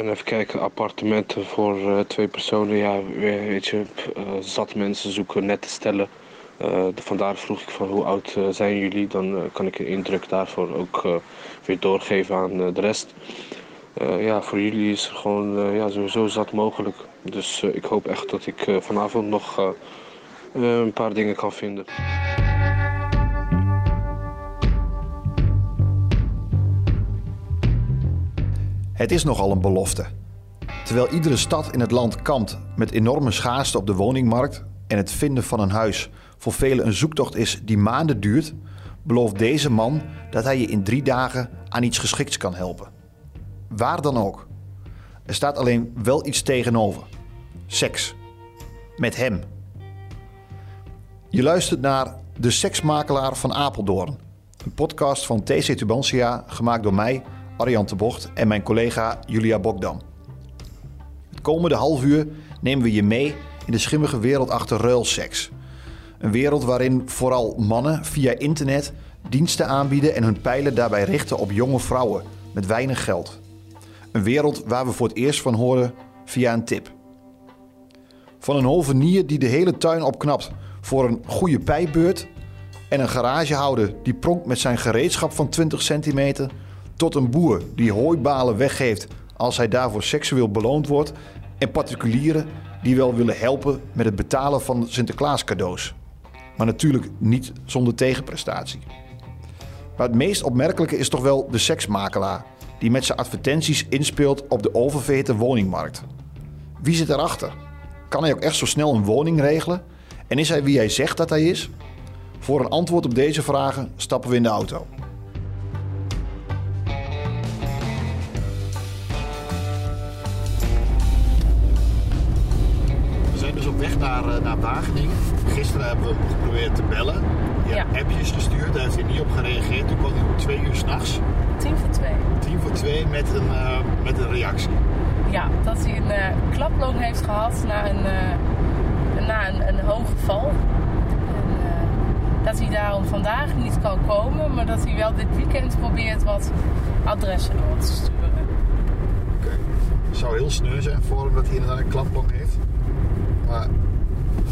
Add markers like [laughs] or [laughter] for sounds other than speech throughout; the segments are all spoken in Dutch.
En even kijken, appartementen voor uh, twee personen. Ja, weet je, uh, zat mensen zoeken net te stellen. Uh, vandaar vroeg ik van hoe oud zijn jullie? Dan kan ik een indruk daarvoor ook weer doorgeven aan de rest. ja, voor jullie is het gewoon ja, sowieso zat mogelijk. Dus ik hoop echt dat ik vanavond nog een paar dingen kan vinden. Het is nogal een belofte. Terwijl iedere stad in het land kampt met enorme schaarste op de woningmarkt en het vinden van een huis voor velen een zoektocht is die maanden duurt, belooft deze man dat hij je in drie dagen aan iets geschikts kan helpen. Waar dan ook. Er staat alleen wel iets tegenover: seks. Met hem. Je luistert naar De Seksmakelaar van Apeldoorn, een podcast van TC Tubantia gemaakt door mij. Arjan Bocht en mijn collega Julia Bokdam. Het komende half uur nemen we je mee in de schimmige wereld achter ruilseks. Een wereld waarin vooral mannen via internet diensten aanbieden en hun pijlen daarbij richten op jonge vrouwen met weinig geld. Een wereld waar we voor het eerst van horen via een tip. Van een hovenier die de hele tuin opknapt voor een goede pijpbeurt en een garagehouder die pronkt met zijn gereedschap van 20 centimeter tot een boer die hooibalen weggeeft als hij daarvoor seksueel beloond wordt. En particulieren die wel willen helpen met het betalen van Sinterklaas cadeaus. Maar natuurlijk niet zonder tegenprestatie. Maar het meest opmerkelijke is toch wel de seksmakelaar, die met zijn advertenties inspeelt op de oververhitte woningmarkt. Wie zit erachter? Kan hij ook echt zo snel een woning regelen? En is hij wie hij zegt dat hij is? Voor een antwoord op deze vragen stappen we in de auto. Naar, eh, naar Wageningen. Gisteren hebben we hem geprobeerd te bellen. Je ja. hebt appjes gestuurd, daar heeft hij niet op gereageerd. Toen kwam hij om twee uur s'nachts. Tien voor twee. Tien voor twee met een, uh, met een reactie. Ja, dat hij een uh, klaploop heeft gehad na een, uh, na een, een hoge val. En, dat hij daarom vandaag niet kan komen, maar dat hij wel dit weekend probeert wat adressen door te sturen. Oké. Okay. Het zou heel sneu zijn voor hem dat hij inderdaad een klaplong heeft.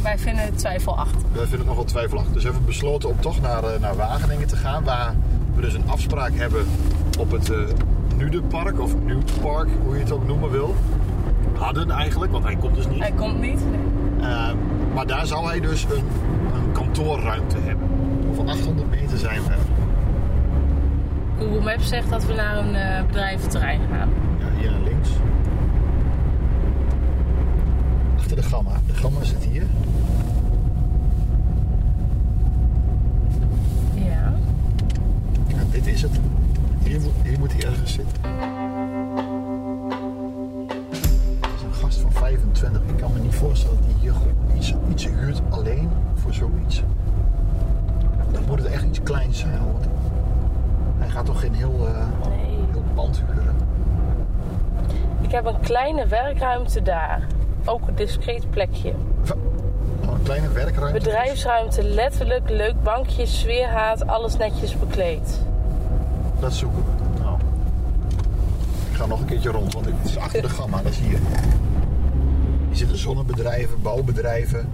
Wij vinden het twijfelachtig. Wij vinden het nogal twijfelachtig. Dus we hebben besloten om toch naar, eh, naar Wageningen te gaan. Waar we dus een afspraak hebben op het uh, Nudepark of Nudepark, hoe je het ook noemen wil. Hadden eigenlijk, want hij komt dus niet. Hij komt niet, nee. Uh, maar daar zal hij dus een, een kantoorruimte hebben. Van 800 meter zijn we. Google Maps zegt dat we naar een uh, bedrijventerrein gaan. Ja, hier naar links. De gamma. De gamma zit hier. Ja. ja dit is het. Hier moet, hier moet hij ergens zitten. Dat is een gast van 25. Ik kan me niet voorstellen dat hij hier iets, iets huurt alleen voor zoiets. Dan moet het echt iets kleins zijn. Want hij gaat toch geen heel, uh, nee. heel pand huren. Ik heb een kleine werkruimte daar ook een discreet plekje. Oh, een kleine werkruimte? Bedrijfsruimte, letterlijk, leuk bankje, sfeerhaat, alles netjes bekleed. Dat zoeken we. Nou. Ik ga nog een keertje rond, want dit is achter de gamma, dat is hier. Hier zitten zonnebedrijven, bouwbedrijven,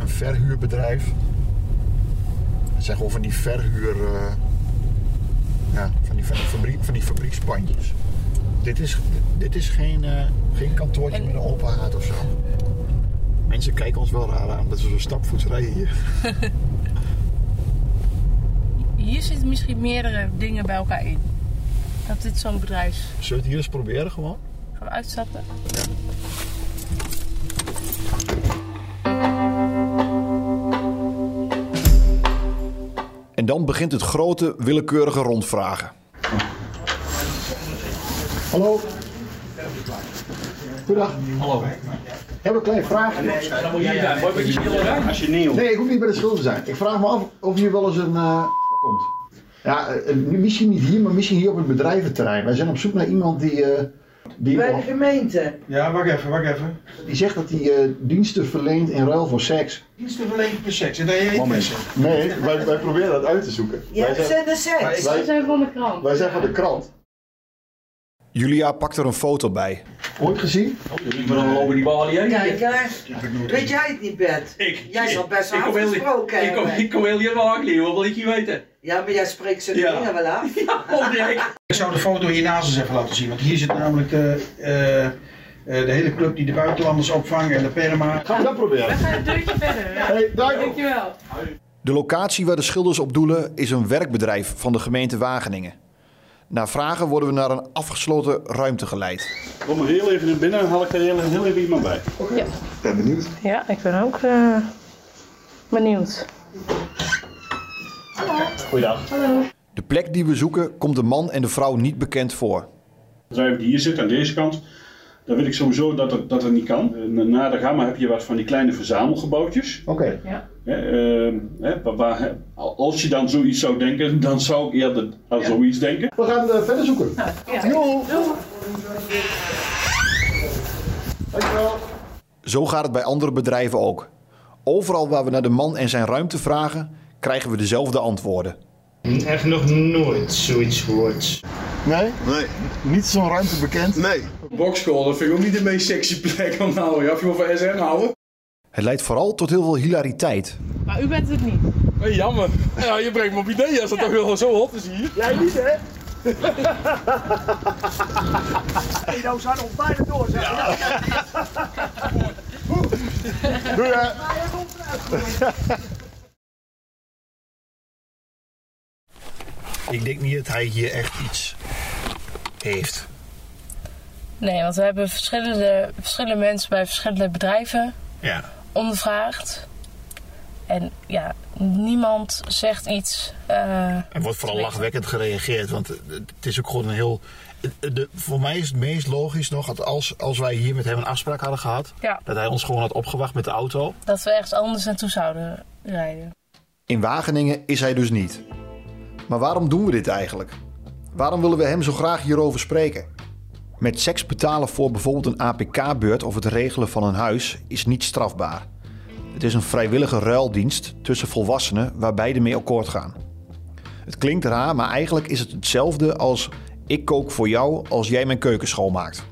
een verhuurbedrijf. Het zijn gewoon van die verhuur... Uh, ja, van die, van die, fabriek, van die fabriekspandjes dit is, dit is geen, uh, geen kantoortje met een open haard of zo. Mensen kijken ons wel raar aan, omdat we zo stapvoets rijden hier. [laughs] hier zitten misschien meerdere dingen bij elkaar in. Dat dit zo'n bedrijf... Zullen we het hier eens proberen gewoon? Gaan we uitstappen? Ja. En dan begint het grote willekeurige rondvragen. Hallo. Goedendag. Hallo. Ik heb een kleine vraag. Als je nieuw. Nee, ik hoef niet bij de schuld te zijn. Ik vraag me af of hier wel eens een... eh, komt. Ja, eh, nu- misschien niet hier, maar misschien hier op het bedrijventerrein. Wij zijn op zoek naar iemand die... eh, die, Bij de gemeente. Ja, wacht even, wacht even. die zegt dat hij eh, diensten verleent in ruil voor seks. Diensten verleend per seks. En daar heet Moment. Nee, wij, wij proberen dat uit te zoeken. Ja, wij, zijn, zijn de seks. wij, We zijn van de krant. wij zijn van de krant. Julia pakt er een foto bij. Ooit gezien? Ik ben al over die balie heen. Kijk, hè. weet jij het niet, Bert? Ik. Jij zal best wel afgesproken Ik kom, hebben. ik kom heel je wagen, wat wil ik je weten? Ja, maar jij spreekt ze Ja. dingen wel af. [laughs] Ja, oh nee. Ik zou de foto hiernaast eens even laten zien. Want hier zit namelijk de, eh, eh, de hele club die de buitenlanders opvangen en de perma. Gaan we dat proberen? We gaan een deurtje verder. Hey, dank Dankjewel. De locatie waar de schilders op doelen is een werkbedrijf van de gemeente Wageningen. Na vragen worden we naar een afgesloten ruimte geleid. Kom maar heel even naar binnen en haal ik er heel, heel even iemand bij. Ik ben benieuwd. Ja, ik ben ook eh, benieuwd. Goeiedag. De plek die we zoeken komt de man en de vrouw niet bekend voor. Bedrijf die hier zit aan deze kant, daar weet ik sowieso dat het, dat het niet kan. En na de gamma heb je wat van die kleine verzamelgebouwtjes. Oké. Ehm, hè, waar- als je dan zoiets zou denken, dan zou ik eerder aan zoiets denken. We gaan eh, verder zoeken. Jo. Dankjewel. Zo gaat het bij andere bedrijven ook. Overal waar we naar de man en zijn ruimte vragen, krijgen we dezelfde antwoorden. Echt nog nooit zoiets gehoord. Nee? Nee, Niet zo'n ruimte bekend? nee. Bokschool, dat vind ik ook niet de meest sexy plek om nou. Ja, of je van SN houden? Het leidt vooral tot heel veel hilariteit. Maar u bent het niet. Hey, jammer. Ja, je brengt me op ideeën als het toch wel zo hot is hier. Jij niet, hè? hey, nou zijn ons bijna door, zeg. Doei hè. Ik denk niet dat hij hier echt iets heeft. Nee, want we hebben verschillende, verschillende mensen bij verschillende bedrijven Ja. Ondervraagd. En ja, niemand zegt iets. eh, Er wordt vooral lachwekkend gereageerd, want het is ook gewoon een heel... De, voor mij is het meest logisch nog dat als, als wij hier met hem een afspraak hadden gehad, ja, dat hij ons gewoon had opgewacht met de auto. dat we ergens anders naartoe zouden rijden. In Wageningen is hij dus niet. Maar waarom doen we dit eigenlijk? Waarom willen we hem zo graag hierover spreken? Met seks betalen voor bijvoorbeeld een APK-beurt of het regelen van een huis is niet strafbaar. Het is een vrijwillige ruildienst tussen volwassenen waar beide mee akkoord gaan. Het klinkt raar, maar eigenlijk is het hetzelfde als ik kook voor jou als jij mijn keuken schoonmaakt.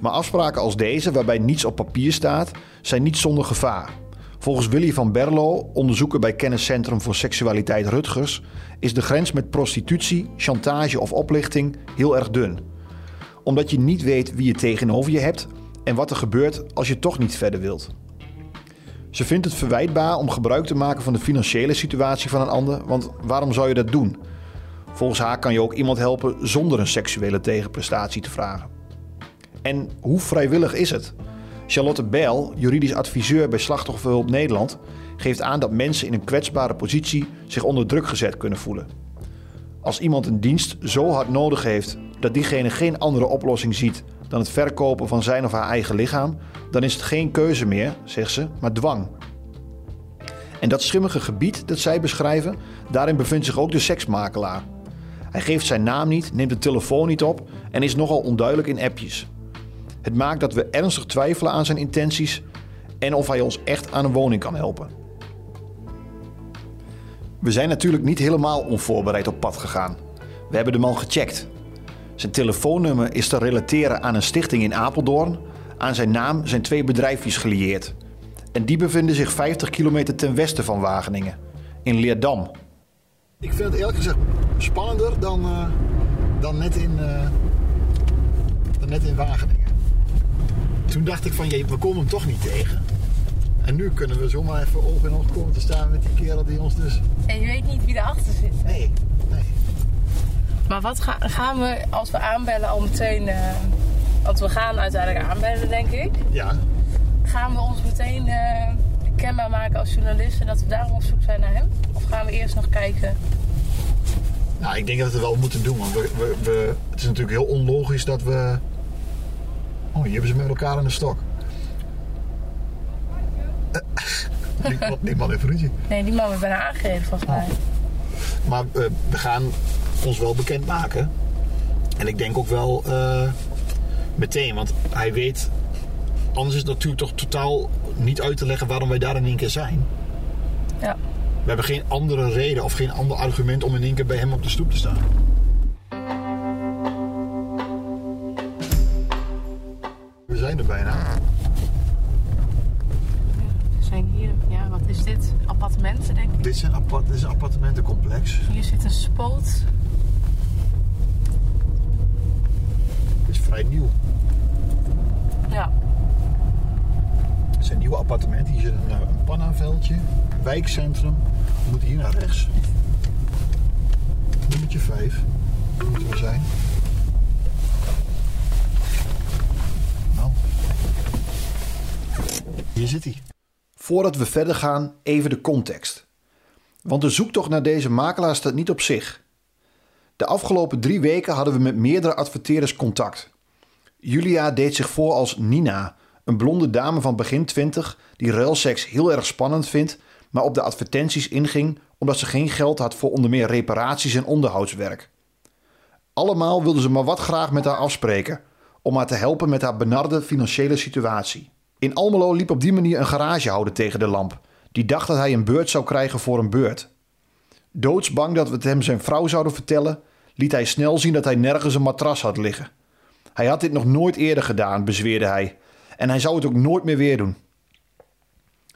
Maar afspraken als deze, waarbij niets op papier staat, zijn niet zonder gevaar. Volgens Willy van Berlo, onderzoeker bij Kenniscentrum voor Seksualiteit Rutgers, is de grens met prostitutie, chantage of oplichting heel erg dun. Omdat je niet weet wie je tegenover je hebt en wat er gebeurt als je toch niet verder wilt. Ze vindt het verwijtbaar om gebruik te maken van de financiële situatie van een ander, want waarom zou je dat doen? Volgens haar kan je ook iemand helpen zonder een seksuele tegenprestatie te vragen. En hoe vrijwillig is het? Charlotte Bijl, juridisch adviseur bij Slachtofferhulp Nederland, geeft aan dat mensen in een kwetsbare positie zich onder druk gezet kunnen voelen. Als iemand een dienst zo hard nodig heeft dat diegene geen andere oplossing ziet dan het verkopen van zijn of haar eigen lichaam, dan is het geen keuze meer, zegt ze, maar dwang. En dat schimmige gebied dat zij beschrijven, daarin bevindt zich ook de seksmakelaar. Hij geeft zijn naam niet, neemt de telefoon niet op en is nogal onduidelijk in appjes. Het maakt dat we ernstig twijfelen aan zijn intenties en of hij ons echt aan een woning kan helpen. We zijn natuurlijk niet helemaal onvoorbereid op pad gegaan. We hebben de man gecheckt. Zijn telefoonnummer is te relateren aan een stichting in Apeldoorn. Aan zijn naam zijn twee bedrijfjes gelieerd. En die bevinden zich 50 kilometer ten westen van Wageningen, in Leerdam. Ik vind het eerlijk gezegd spannender dan, eh, dan, net, in, eh, dan net in Wageningen. Toen dacht ik van, jee, we komen hem toch niet tegen. En nu kunnen we zomaar even oog in oog komen te staan met die kerel die ons dus... En je weet niet wie erachter zit. Nee, nee. Maar wat ga- gaan we als we aanbellen al meteen... eh, want we gaan uiteindelijk aanbellen, denk ik. Ja, Gaan we ons meteen eh, kenbaar maken als journalisten dat we daarom op zoek zijn naar hem? Of gaan we eerst nog kijken? Nou, ik denk dat we het wel moeten doen. Want we, we, we- het is natuurlijk heel onlogisch dat we... Oh, hier hebben ze met elkaar in de stok. [laughs] Niemand, niemand heeft ruzie. Nee, die man werd bijna aangereden volgens mij. Maar eh, we gaan ons wel bekend maken. En ik denk ook wel eh, meteen, want hij weet. Anders is het natuurlijk toch totaal niet uit te leggen waarom wij daar in één keer zijn. Ja. We hebben geen andere reden of geen ander argument om in één keer bij hem op de stoep te staan. We zijn er bijna. We zijn hier, ja, wat is dit? Appartementen, denk ik. Dit appart, dit is een appartementencomplex. Hier zit een spoot. Het is vrij nieuw. Ja. Het zijn nieuwe appartementen. Hier zit een, eh, een pannaveldje. Wijkcentrum. We moeten hier naar rechts. Nummertje 5. Moeten we zijn. Nou. Hier zit hij. Voordat we verder gaan, even de context. Want de zoektocht naar deze makelaar staat niet op zich. De afgelopen drie weken hadden we met meerdere adverteerders contact. Julia deed zich voor als Nina, een blonde dame van begin 20 die ruilseks heel erg spannend vindt, maar op de advertenties inging omdat ze geen geld had voor onder meer reparaties en onderhoudswerk. Allemaal wilden ze maar wat graag met haar afspreken om haar te helpen met haar benarde financiële situatie. In Almelo liep op die manier een garagehouder tegen de lamp, die dacht dat hij een beurt zou krijgen voor een beurt. Doodsbang dat we het hem zijn vrouw zouden vertellen, liet hij snel zien dat hij nergens een matras had liggen. Hij had dit nog nooit eerder gedaan, bezweerde hij. En hij zou het ook nooit meer weer doen.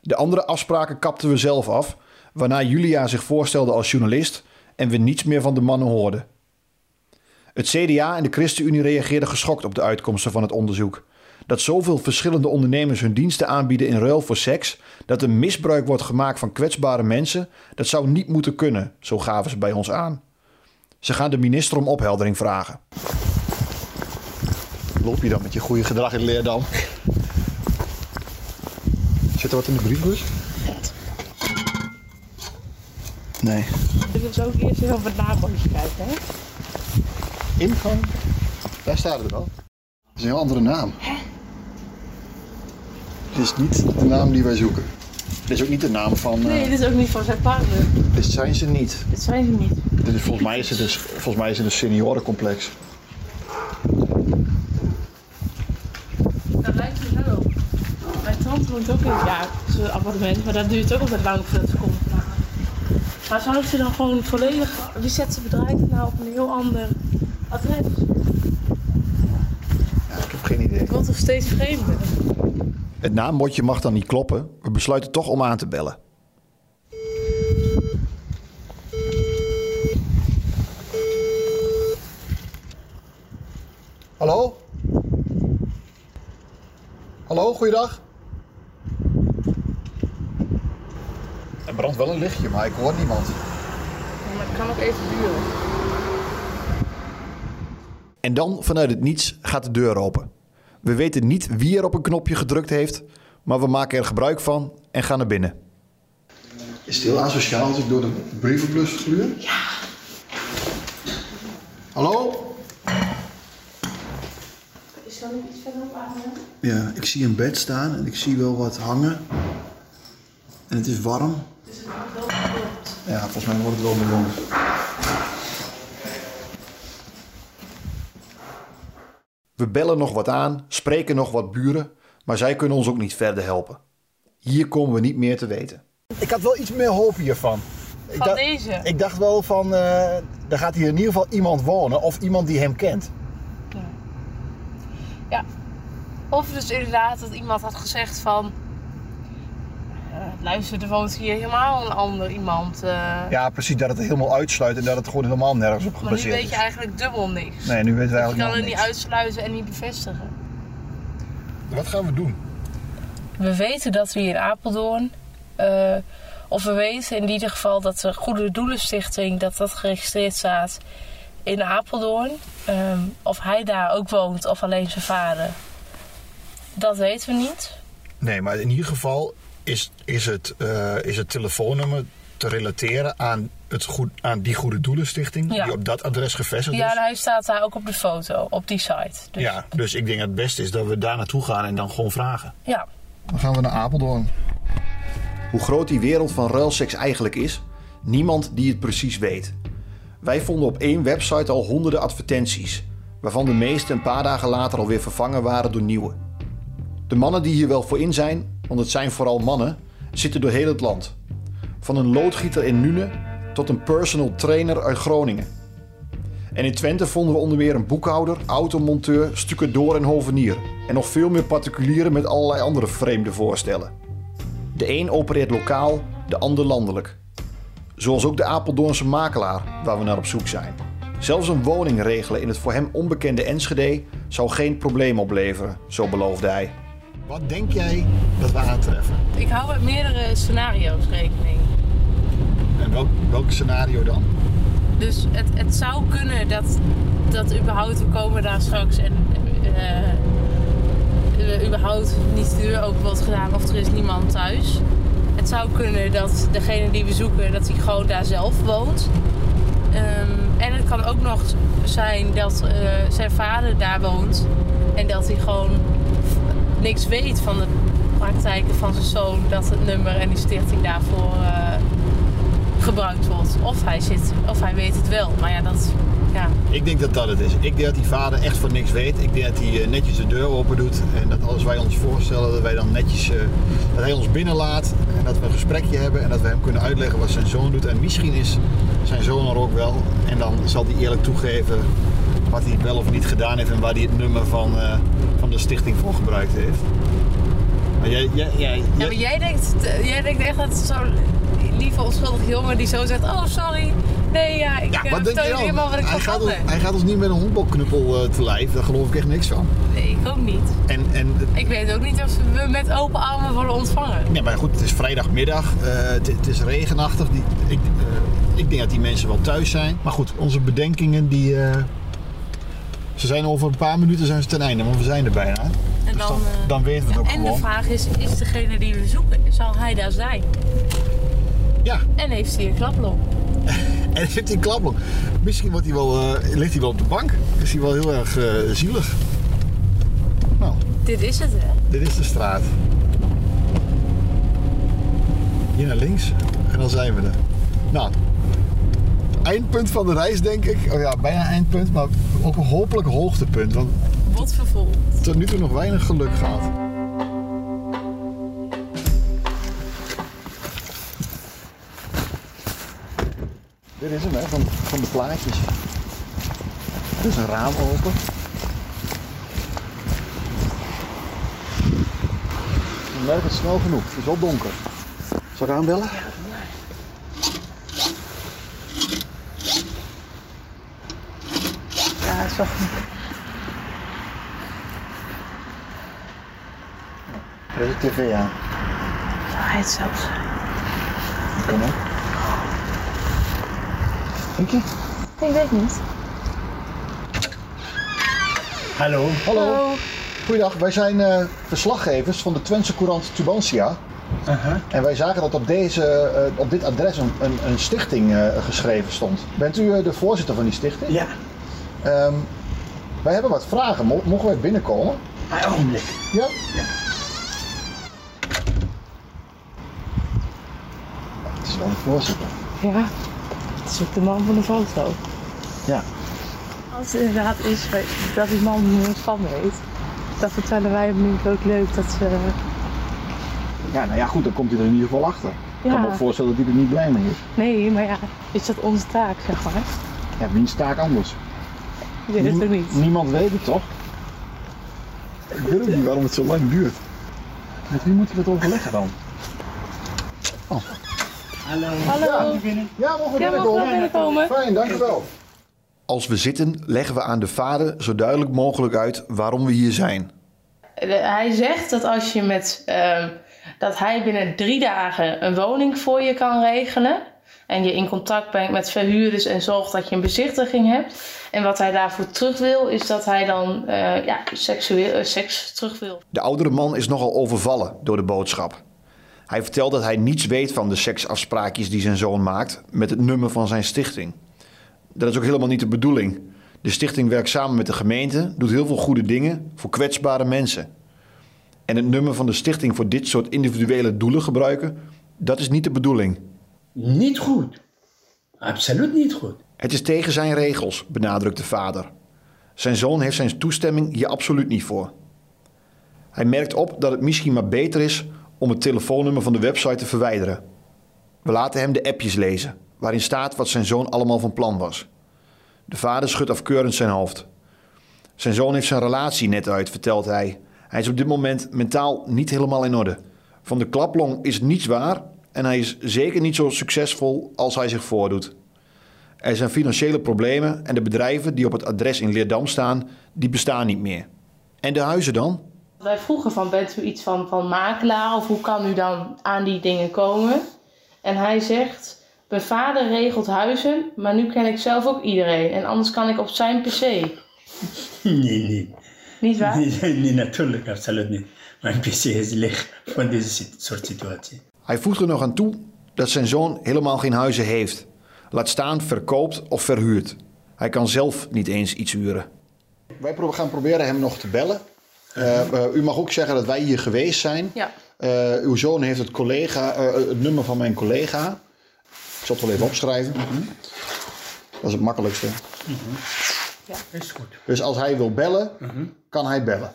De andere afspraken kapten we zelf af, waarna Julia zich voorstelde als journalist en we niets meer van de mannen hoorden. Het CDA en de ChristenUnie reageerden geschokt op de uitkomsten van het onderzoek. Dat zoveel verschillende ondernemers hun diensten aanbieden in ruil voor seks, dat er misbruik wordt gemaakt van kwetsbare mensen, dat zou niet moeten kunnen, zo gaven ze bij ons aan. Ze gaan de minister om opheldering vragen. Loop je dan met je goede gedrag in Leerdam? Zit er wat in de briefbus? Nee. Wil zo ook eerst even op het naambordje kijken, hè? Ingang? Daar staat het wel. Het is een heel andere naam. Het is niet de naam die wij zoeken. Het is ook niet de naam van... eh, Nee, dit is ook niet van zijn partner. Dit zijn ze niet. Dit zijn ze niet. Dit is, volgens, mij is het dus, volgens mij is het een seniorencomplex. Dat lijkt me wel. Mijn tante woont ook in ja, zo'n appartement, maar dat duurt ook altijd lang voordat ze komt. Maar zou ze dan gewoon volledig. Wie zet zijn bedrijf nou op een heel ander adres? Ja, ik heb geen idee. Ik word toch steeds vreemder. Het naambordje mag dan niet kloppen. We besluiten toch om aan te bellen. Hallo? Hallo, goeiedag. Er brandt wel een lichtje, maar ik hoor niemand. Maar het kan ook even duren. En dan vanuit het niets gaat de deur open. We weten niet wie er op een knopje gedrukt heeft, maar we maken er gebruik van en gaan naar binnen. Is het heel asociaal als ik door de brievenbus gluur? Ja. Hallo? Is nog iets verderop aan? Ja, ik zie een bed staan en ik zie wel wat hangen. En het is warm. Dus het wordt wel geklopt. Ja, volgens mij wordt het wel bewoond. We bellen nog wat aan, spreken nog wat buren, maar zij kunnen ons ook niet verder helpen. Hier komen we niet meer te weten. Ik had wel iets meer hoop hiervan. Ik Van dacht- deze? Ik dacht wel van, eh er gaat hier in ieder geval iemand wonen of iemand die hem kent. Ja. Of dus inderdaad dat iemand had gezegd van... eh, luister, er woont hier helemaal een ander iemand. eh, Ja, precies, dat het helemaal uitsluit en dat het gewoon helemaal nergens op maar nu gebaseerd weet je is. eigenlijk dubbel niks. Nee, nu weten we je eigenlijk kan nog het niet niks. uitsluiten en niet bevestigen. Wat gaan we doen? We weten dat we hier in Apeldoorn... eh, of we weten in ieder geval dat de Goede Doelenstichting... dat dat geregistreerd staat in Apeldoorn. Ehm, of hij daar ook woont of alleen zijn vader. Dat weten we niet. Nee, maar in ieder geval is, is, het, eh, is het telefoonnummer te relateren aan, het goed, aan die Goede Doelenstichting... Ja. die op dat adres gevestigd Ja, is. en hij staat daar ook op de foto, op die site. Dus, Ja, dus ik denk dat het beste is dat we daar naartoe gaan en dan gewoon vragen. ja. Dan gaan we naar Apeldoorn. Hoe groot die wereld van ruilseks eigenlijk is, niemand die het precies weet. Wij vonden op één website al honderden advertenties, waarvan de meeste een paar dagen later alweer vervangen waren door nieuwe. De mannen die hier wel voor in zijn, want het zijn vooral mannen, zitten door heel het land. Van een loodgieter in Nune tot een personal trainer uit Groningen. En in Twente vonden we onder meer een boekhouder, automonteur, stucadoor en hovenier. En nog veel meer particulieren met allerlei andere vreemde voorstellen. De een opereert lokaal, de ander landelijk. Zoals ook de Apeldoornse makelaar, waar we naar op zoek zijn. Zelfs een woning regelen in het voor hem onbekende Enschede zou geen probleem opleveren, zo beloofde hij. Wat denk jij dat we aantreffen? Ik hou met meerdere scenario's rekening. En welk, welk scenario dan? Dus het, het zou kunnen dat, dat überhaupt, we komen daar straks en eh, eh, überhaupt niet de deur open wordt gedaan of er is niemand thuis. Het zou kunnen dat degene die we zoeken, dat hij gewoon daar zelf woont. Ehm, en het kan ook nog zijn dat eh, zijn vader daar woont en dat hij gewoon niks weet van de praktijken van zijn zoon, dat het nummer en die stichting daarvoor eh, gebruikt wordt. Of hij, zit, of hij weet het wel. Maar ja, dat. Ja. Ik denk dat dat het is. Ik denk dat die vader echt van niks weet. Ik denk dat hij eh, netjes de deur open doet. En dat als wij ons voorstellen, dat wij dan netjes eh, dat hij ons binnenlaat. En dat we een gesprekje hebben. En dat we hem kunnen uitleggen wat zijn zoon doet. En misschien is zijn zoon er ook wel. En dan zal hij eerlijk toegeven wat hij wel of niet gedaan heeft. En waar hij het nummer van, eh, van de stichting voor gebruikt heeft. Maar jij, jij, jij, Ja, maar jij denkt, jij denkt echt dat zo'n lieve onschuldige jongen die zo zegt: Oh, sorry. Nee, ja, ik Ja, eh, wat denk je helemaal wat ik hij, gaat ons, hij gaat ons niet met een honkbalknuppel eh, te lijf. Daar geloof ik echt niks van. Nee, ik ook niet. En, en Ik weet ook niet of we met open armen worden ontvangen. Ja, maar goed, het is vrijdagmiddag. eh, het, het is regenachtig. Die, ik, ik denk dat die mensen wel thuis zijn. Maar goed, onze bedenkingen die... ze zijn over een paar minuten zijn ze ten einde, want we zijn er bijna. En Dus dan, dan, weten we het ook en de gewoon. vraag is: is degene die we zoeken, zal hij daar zijn? Ja, En heeft hij een klaplop? [laughs] en heeft hij een klaplok. Misschien wordt hij wel, eh, ligt hij wel op de bank. Is hij wel heel erg eh, zielig. Nou, Dit is het, hè? dit is de straat. Hier naar links en dan zijn we er. Nou, eindpunt van de reis denk ik. Oh ja, bijna eindpunt, maar ook een hopelijk hoogtepunt. Want Wat vervolgt. tot nu toe nog weinig geluk gehad. Dit is hem, hè, van, van de plaatjes. Er is een raam open. Je merkt het snel genoeg. Het is wel donker. Zal ik aanbellen? Ja, het is wel goed. Er is de tv aan. Hij het zelfs. Kom op. Denk je? Ik weet niet. Hallo. Hallo. Goeiedag, wij zijn eh, verslaggevers van de Twentse Courant Tubantia. En wij zagen dat op, deze, eh, op dit adres een, een, een stichting eh, geschreven stond. Bent u de voorzitter van die stichting? Ja. Ehm, wij hebben wat vragen. Mo- Mogen wij binnenkomen? Een ogenblik. Ja? Het is wel de voorzitter. Ja, het is ook de man van de foto. Ja. Als het inderdaad is dat die man ons van weet, dan vertellen wij hem nu ook leuk dat ze. Ja, nou ja, goed, dan komt hij er in ieder geval achter. Ik kan me ook voorstellen dat hij er niet blij mee is. Nee, maar ja, is dat onze taak, zeg maar? Ja, wiens taak anders? Ik weet het ook niet. Niemand weet het toch? Ik weet ook niet waarom het zo lang duurt. Met wie moeten we het overleggen dan? Oh. Hallo. Hallo. Ja, we Ja, mogen we binnenkomen? binnenkomen? Fijn, dank u wel. Als we zitten, leggen we aan de vader zo duidelijk mogelijk uit waarom we hier zijn. Hij zegt dat als je met. ehm, dat hij binnen drie dagen een woning voor je kan regelen. En je in contact brengt met verhuurders en zorgt dat je een bezichtiging hebt. En wat hij daarvoor terug wil, is dat hij dan eh, ja, seksueel, eh, seks terug wil. De oudere man is nogal overvallen door de boodschap. Hij vertelt dat hij niets weet van de seksafspraakjes die zijn zoon maakt met het nummer van zijn stichting. Dat is ook helemaal niet de bedoeling. De stichting werkt samen met de gemeente, doet heel veel goede dingen voor kwetsbare mensen. En het nummer van de stichting voor dit soort individuele doelen gebruiken, dat is niet de bedoeling. Niet goed. Absoluut niet goed. Het is tegen zijn regels, benadrukt de vader. Zijn zoon heeft zijn toestemming hier absoluut niet voor. Hij merkt op dat het misschien maar beter is om het telefoonnummer van de website te verwijderen. We laten hem de appjes lezen, waarin staat wat zijn zoon allemaal van plan was. De vader schudt afkeurend zijn hoofd. Zijn zoon heeft zijn relatie net uit, vertelt hij. Hij is op dit moment mentaal niet helemaal in orde. Van de klaplong is niets waar en hij is zeker niet zo succesvol als hij zich voordoet. Er zijn financiële problemen en de bedrijven die op het adres in Leerdam staan, die bestaan niet meer. En de huizen dan? Wij vroegen van, bent u iets van, van makelaar of hoe kan u dan aan die dingen komen? En hij zegt, mijn vader regelt huizen, maar nu ken ik zelf ook iedereen. En anders kan ik op zijn pc. [laughs] Nee, nee. Niet waar? Nee, nee, natuurlijk, absoluut niet. Mijn PC is leeg van deze soort situatie. Hij voegt er nog aan toe dat zijn zoon helemaal geen huizen heeft. Laat staan verkoopt of verhuurt. Hij kan zelf niet eens iets huren. Wij gaan proberen hem nog te bellen. Eh, eh, u mag ook zeggen dat wij hier geweest zijn. Ja. Eh, uw zoon heeft het, collega, eh, het nummer van mijn collega. Ik zal het wel even opschrijven. Dat is het makkelijkste. Ja. Is goed. Dus als hij wil bellen, kan hij bellen.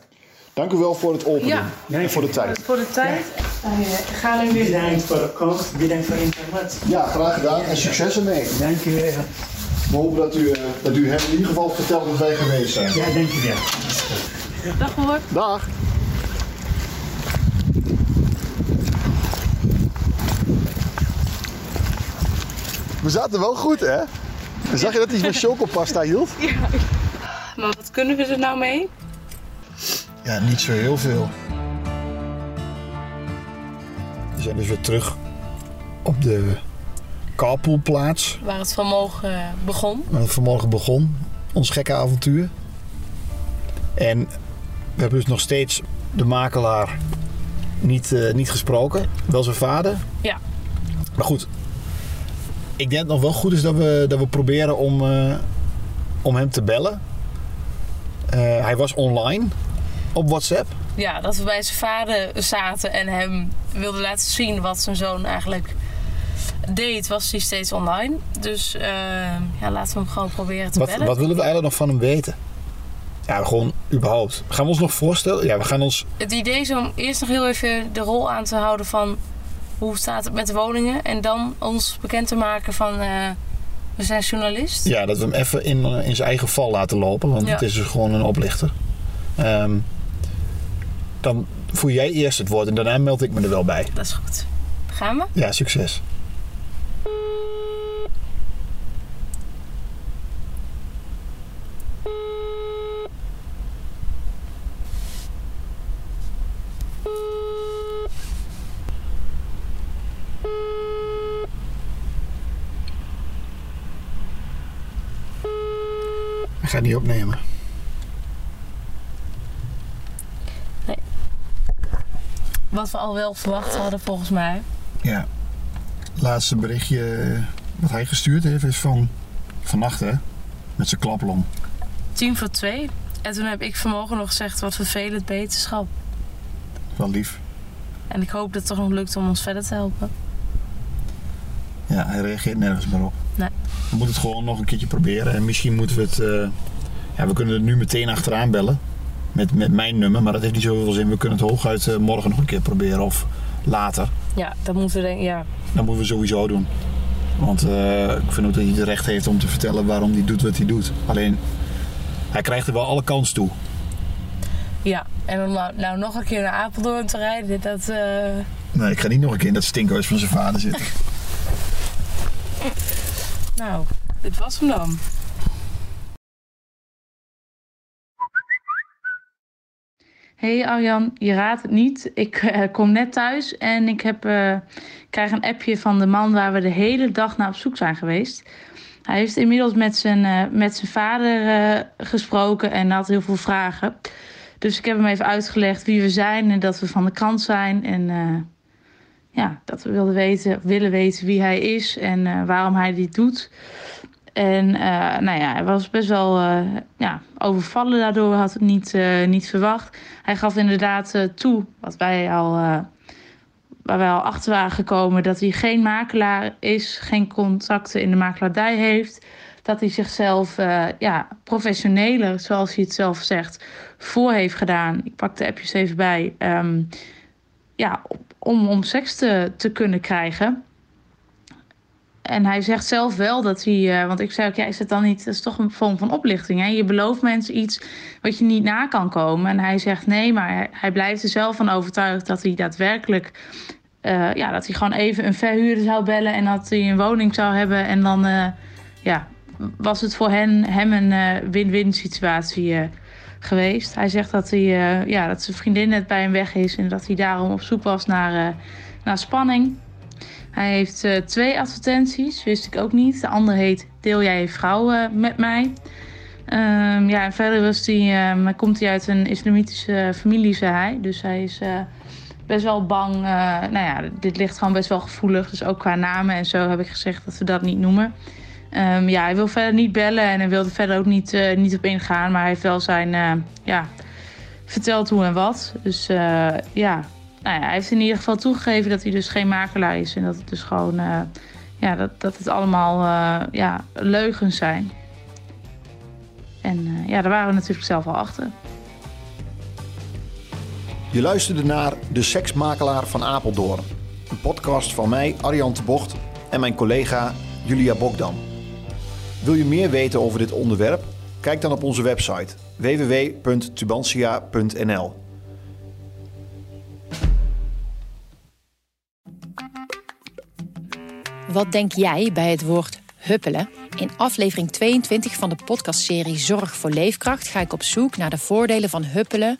Dank u wel voor het openen Ja. en voor de tijd. Voor de tijd. Eh, hem weer Bedankt voor de komst, bedankt voor de informatie. Ja, graag gedaan en succes ermee. Dank u wel. We hopen dat u, eh, dat u hem in ieder geval vertelt dat wij geweest zijn. Ja, dank u wel. Dag hoor. Dag. We zaten wel goed, hè? Zag je dat hij van chocopasta hield? [laughs] Maar wat kunnen we er nou mee? Ja, niet zo heel veel. We zijn dus weer terug op de carpoolplaats Waar het vanmorgen eh, begon. waar het vanmorgen begon. Ons gekke avontuur. En we hebben dus nog steeds de makelaar niet, eh, niet gesproken. Wel zijn vader. Ja. Maar goed, ik denk dat het nog wel goed is dat we, dat we proberen om, eh, om hem te bellen. Eh, hij was online op WhatsApp. Ja, dat we bij zijn vader zaten en hem wilden laten zien wat zijn zoon eigenlijk deed, was hij steeds online. Dus ja, laten we hem gewoon proberen te Wat, bellen. wat willen we eigenlijk nog van hem weten? Ja, gewoon überhaupt. Gaan we ons nog voorstellen? Ja, we gaan ons... Het idee is om eerst nog heel even de rol aan te houden van hoe staat het met de woningen. En dan ons bekend te maken van eh, we zijn journalist. Ja, dat we hem even in, eh, in zijn eigen val laten lopen. Want Ja. het is dus gewoon een oplichter. Ehm, dan voer jij eerst het woord en daarna meld ik me er wel bij. Dat is goed. Gaan we? Ja, succes. Niet opnemen. Wat we al wel verwacht hadden volgens mij. Ja. Laatste berichtje eh, wat hij gestuurd heeft is van vannacht hè. Met zijn klaplong. Tien voor twee. En toen heb ik vanmorgen nog gezegd wat vervelend beterschap. Wel lief. En ik hoop dat het toch nog lukt om ons verder te helpen. Ja, hij reageert nergens meer op. We moeten het gewoon nog een keertje proberen. En misschien moeten we het... eh, ja, we kunnen er nu meteen achteraan bellen. Met, met mijn nummer. Maar dat heeft niet zoveel zin. We kunnen het hooguit eh, morgen nog een keer proberen. Of later. Ja, dat moeten we. Ja, Dat moeten we sowieso doen. Want eh, ik vind ook dat hij het recht heeft om te vertellen waarom hij doet wat hij doet. Alleen, hij krijgt er wel alle kans toe. ja. En om nou, nou nog een keer naar Apeldoorn te rijden, dat. Nee, ik ga niet nog een keer in dat stinkhuis van zijn vader zitten. [laughs] Nou, dit was hem dan. Hey Arjan, je raadt het niet. Ik eh, kom net thuis en ik heb, eh, krijg een appje van de man waar we de hele dag naar op zoek zijn geweest. Hij heeft inmiddels met zijn, eh, met zijn vader gesproken en had heel veel vragen. Dus ik heb hem even uitgelegd wie we zijn en dat we van de krant zijn. En ja, dat we wilden weten, willen weten wie hij is en eh, waarom hij dit doet. En eh, nou ja, hij was best wel eh, ja, overvallen daardoor, had het niet, niet verwacht. Hij gaf inderdaad toe, wat wij al, waar wij al achter waren gekomen, dat hij geen makelaar is, geen contacten in de makelaardij heeft. Dat hij zichzelf ja, professioneler, zoals hij het zelf zegt, voor heeft gedaan. Ik pak de appjes even bij. ehm, ja, om, om seks te, te kunnen krijgen. En hij zegt zelf wel dat hij, eh, want ik zei ook, ja, is het dan niet, dat is toch een vorm van oplichting. Hè? Je belooft mensen iets wat je niet na kan komen. En hij zegt nee, maar hij, blijft er zelf van overtuigd dat hij daadwerkelijk, eh, ja, dat hij gewoon even een verhuurder zou bellen en dat hij een woning zou hebben. En dan, eh, ja, was het voor hen, hem een win-win situatie geweest. Hij zegt dat, hij, eh, ja, dat zijn vriendin net bij hem weg is en dat hij daarom op zoek was naar, eh, naar spanning. Hij heeft eh, twee advertenties, wist ik ook niet. De andere heet Deel jij je vrouw met mij? Ehm, ja, en verder was ehm, komt hij uit een islamitische familie, zei hij. Dus hij is best wel bang. eh, nou ja, dit ligt gewoon best wel gevoelig. Dus ook qua namen en zo heb ik gezegd dat we dat niet noemen. Ehm, ja, hij wil verder niet bellen en hij wilde verder ook niet, eh, niet op ingaan. Maar hij heeft wel zijn, eh, ja, verteld hoe en wat. Dus eh, ja, nou ja, hij heeft in ieder geval toegegeven dat hij dus geen makelaar is. En dat het dus gewoon, ja, dat, dat het allemaal ja, leugens zijn. En ja, daar waren we natuurlijk zelf al achter. Je luisterde naar De Seksmakelaar van Apeldoorn. Een podcast van mij, Arjan de Bocht, en mijn collega Julia Bokdam. Wil je meer weten over dit onderwerp? Kijk dan op onze website www.tubantia.nl. Wat denk jij bij het woord huppelen? In aflevering 22 van de podcastserie Zorg voor Leefkracht ga ik op zoek naar de voordelen van huppelen